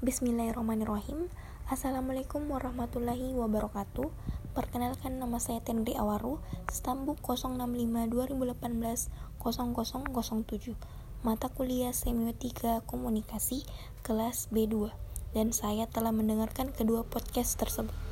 Bismillahirrahmanirrahim. Assalamualaikum warahmatullahi wabarakatuh. Perkenalkan nama saya Tendri Awaru Stambuk 065 2018 0007 Mata kuliah Semiotika Komunikasi Kelas B2 Dan saya telah mendengarkan kedua podcast tersebut.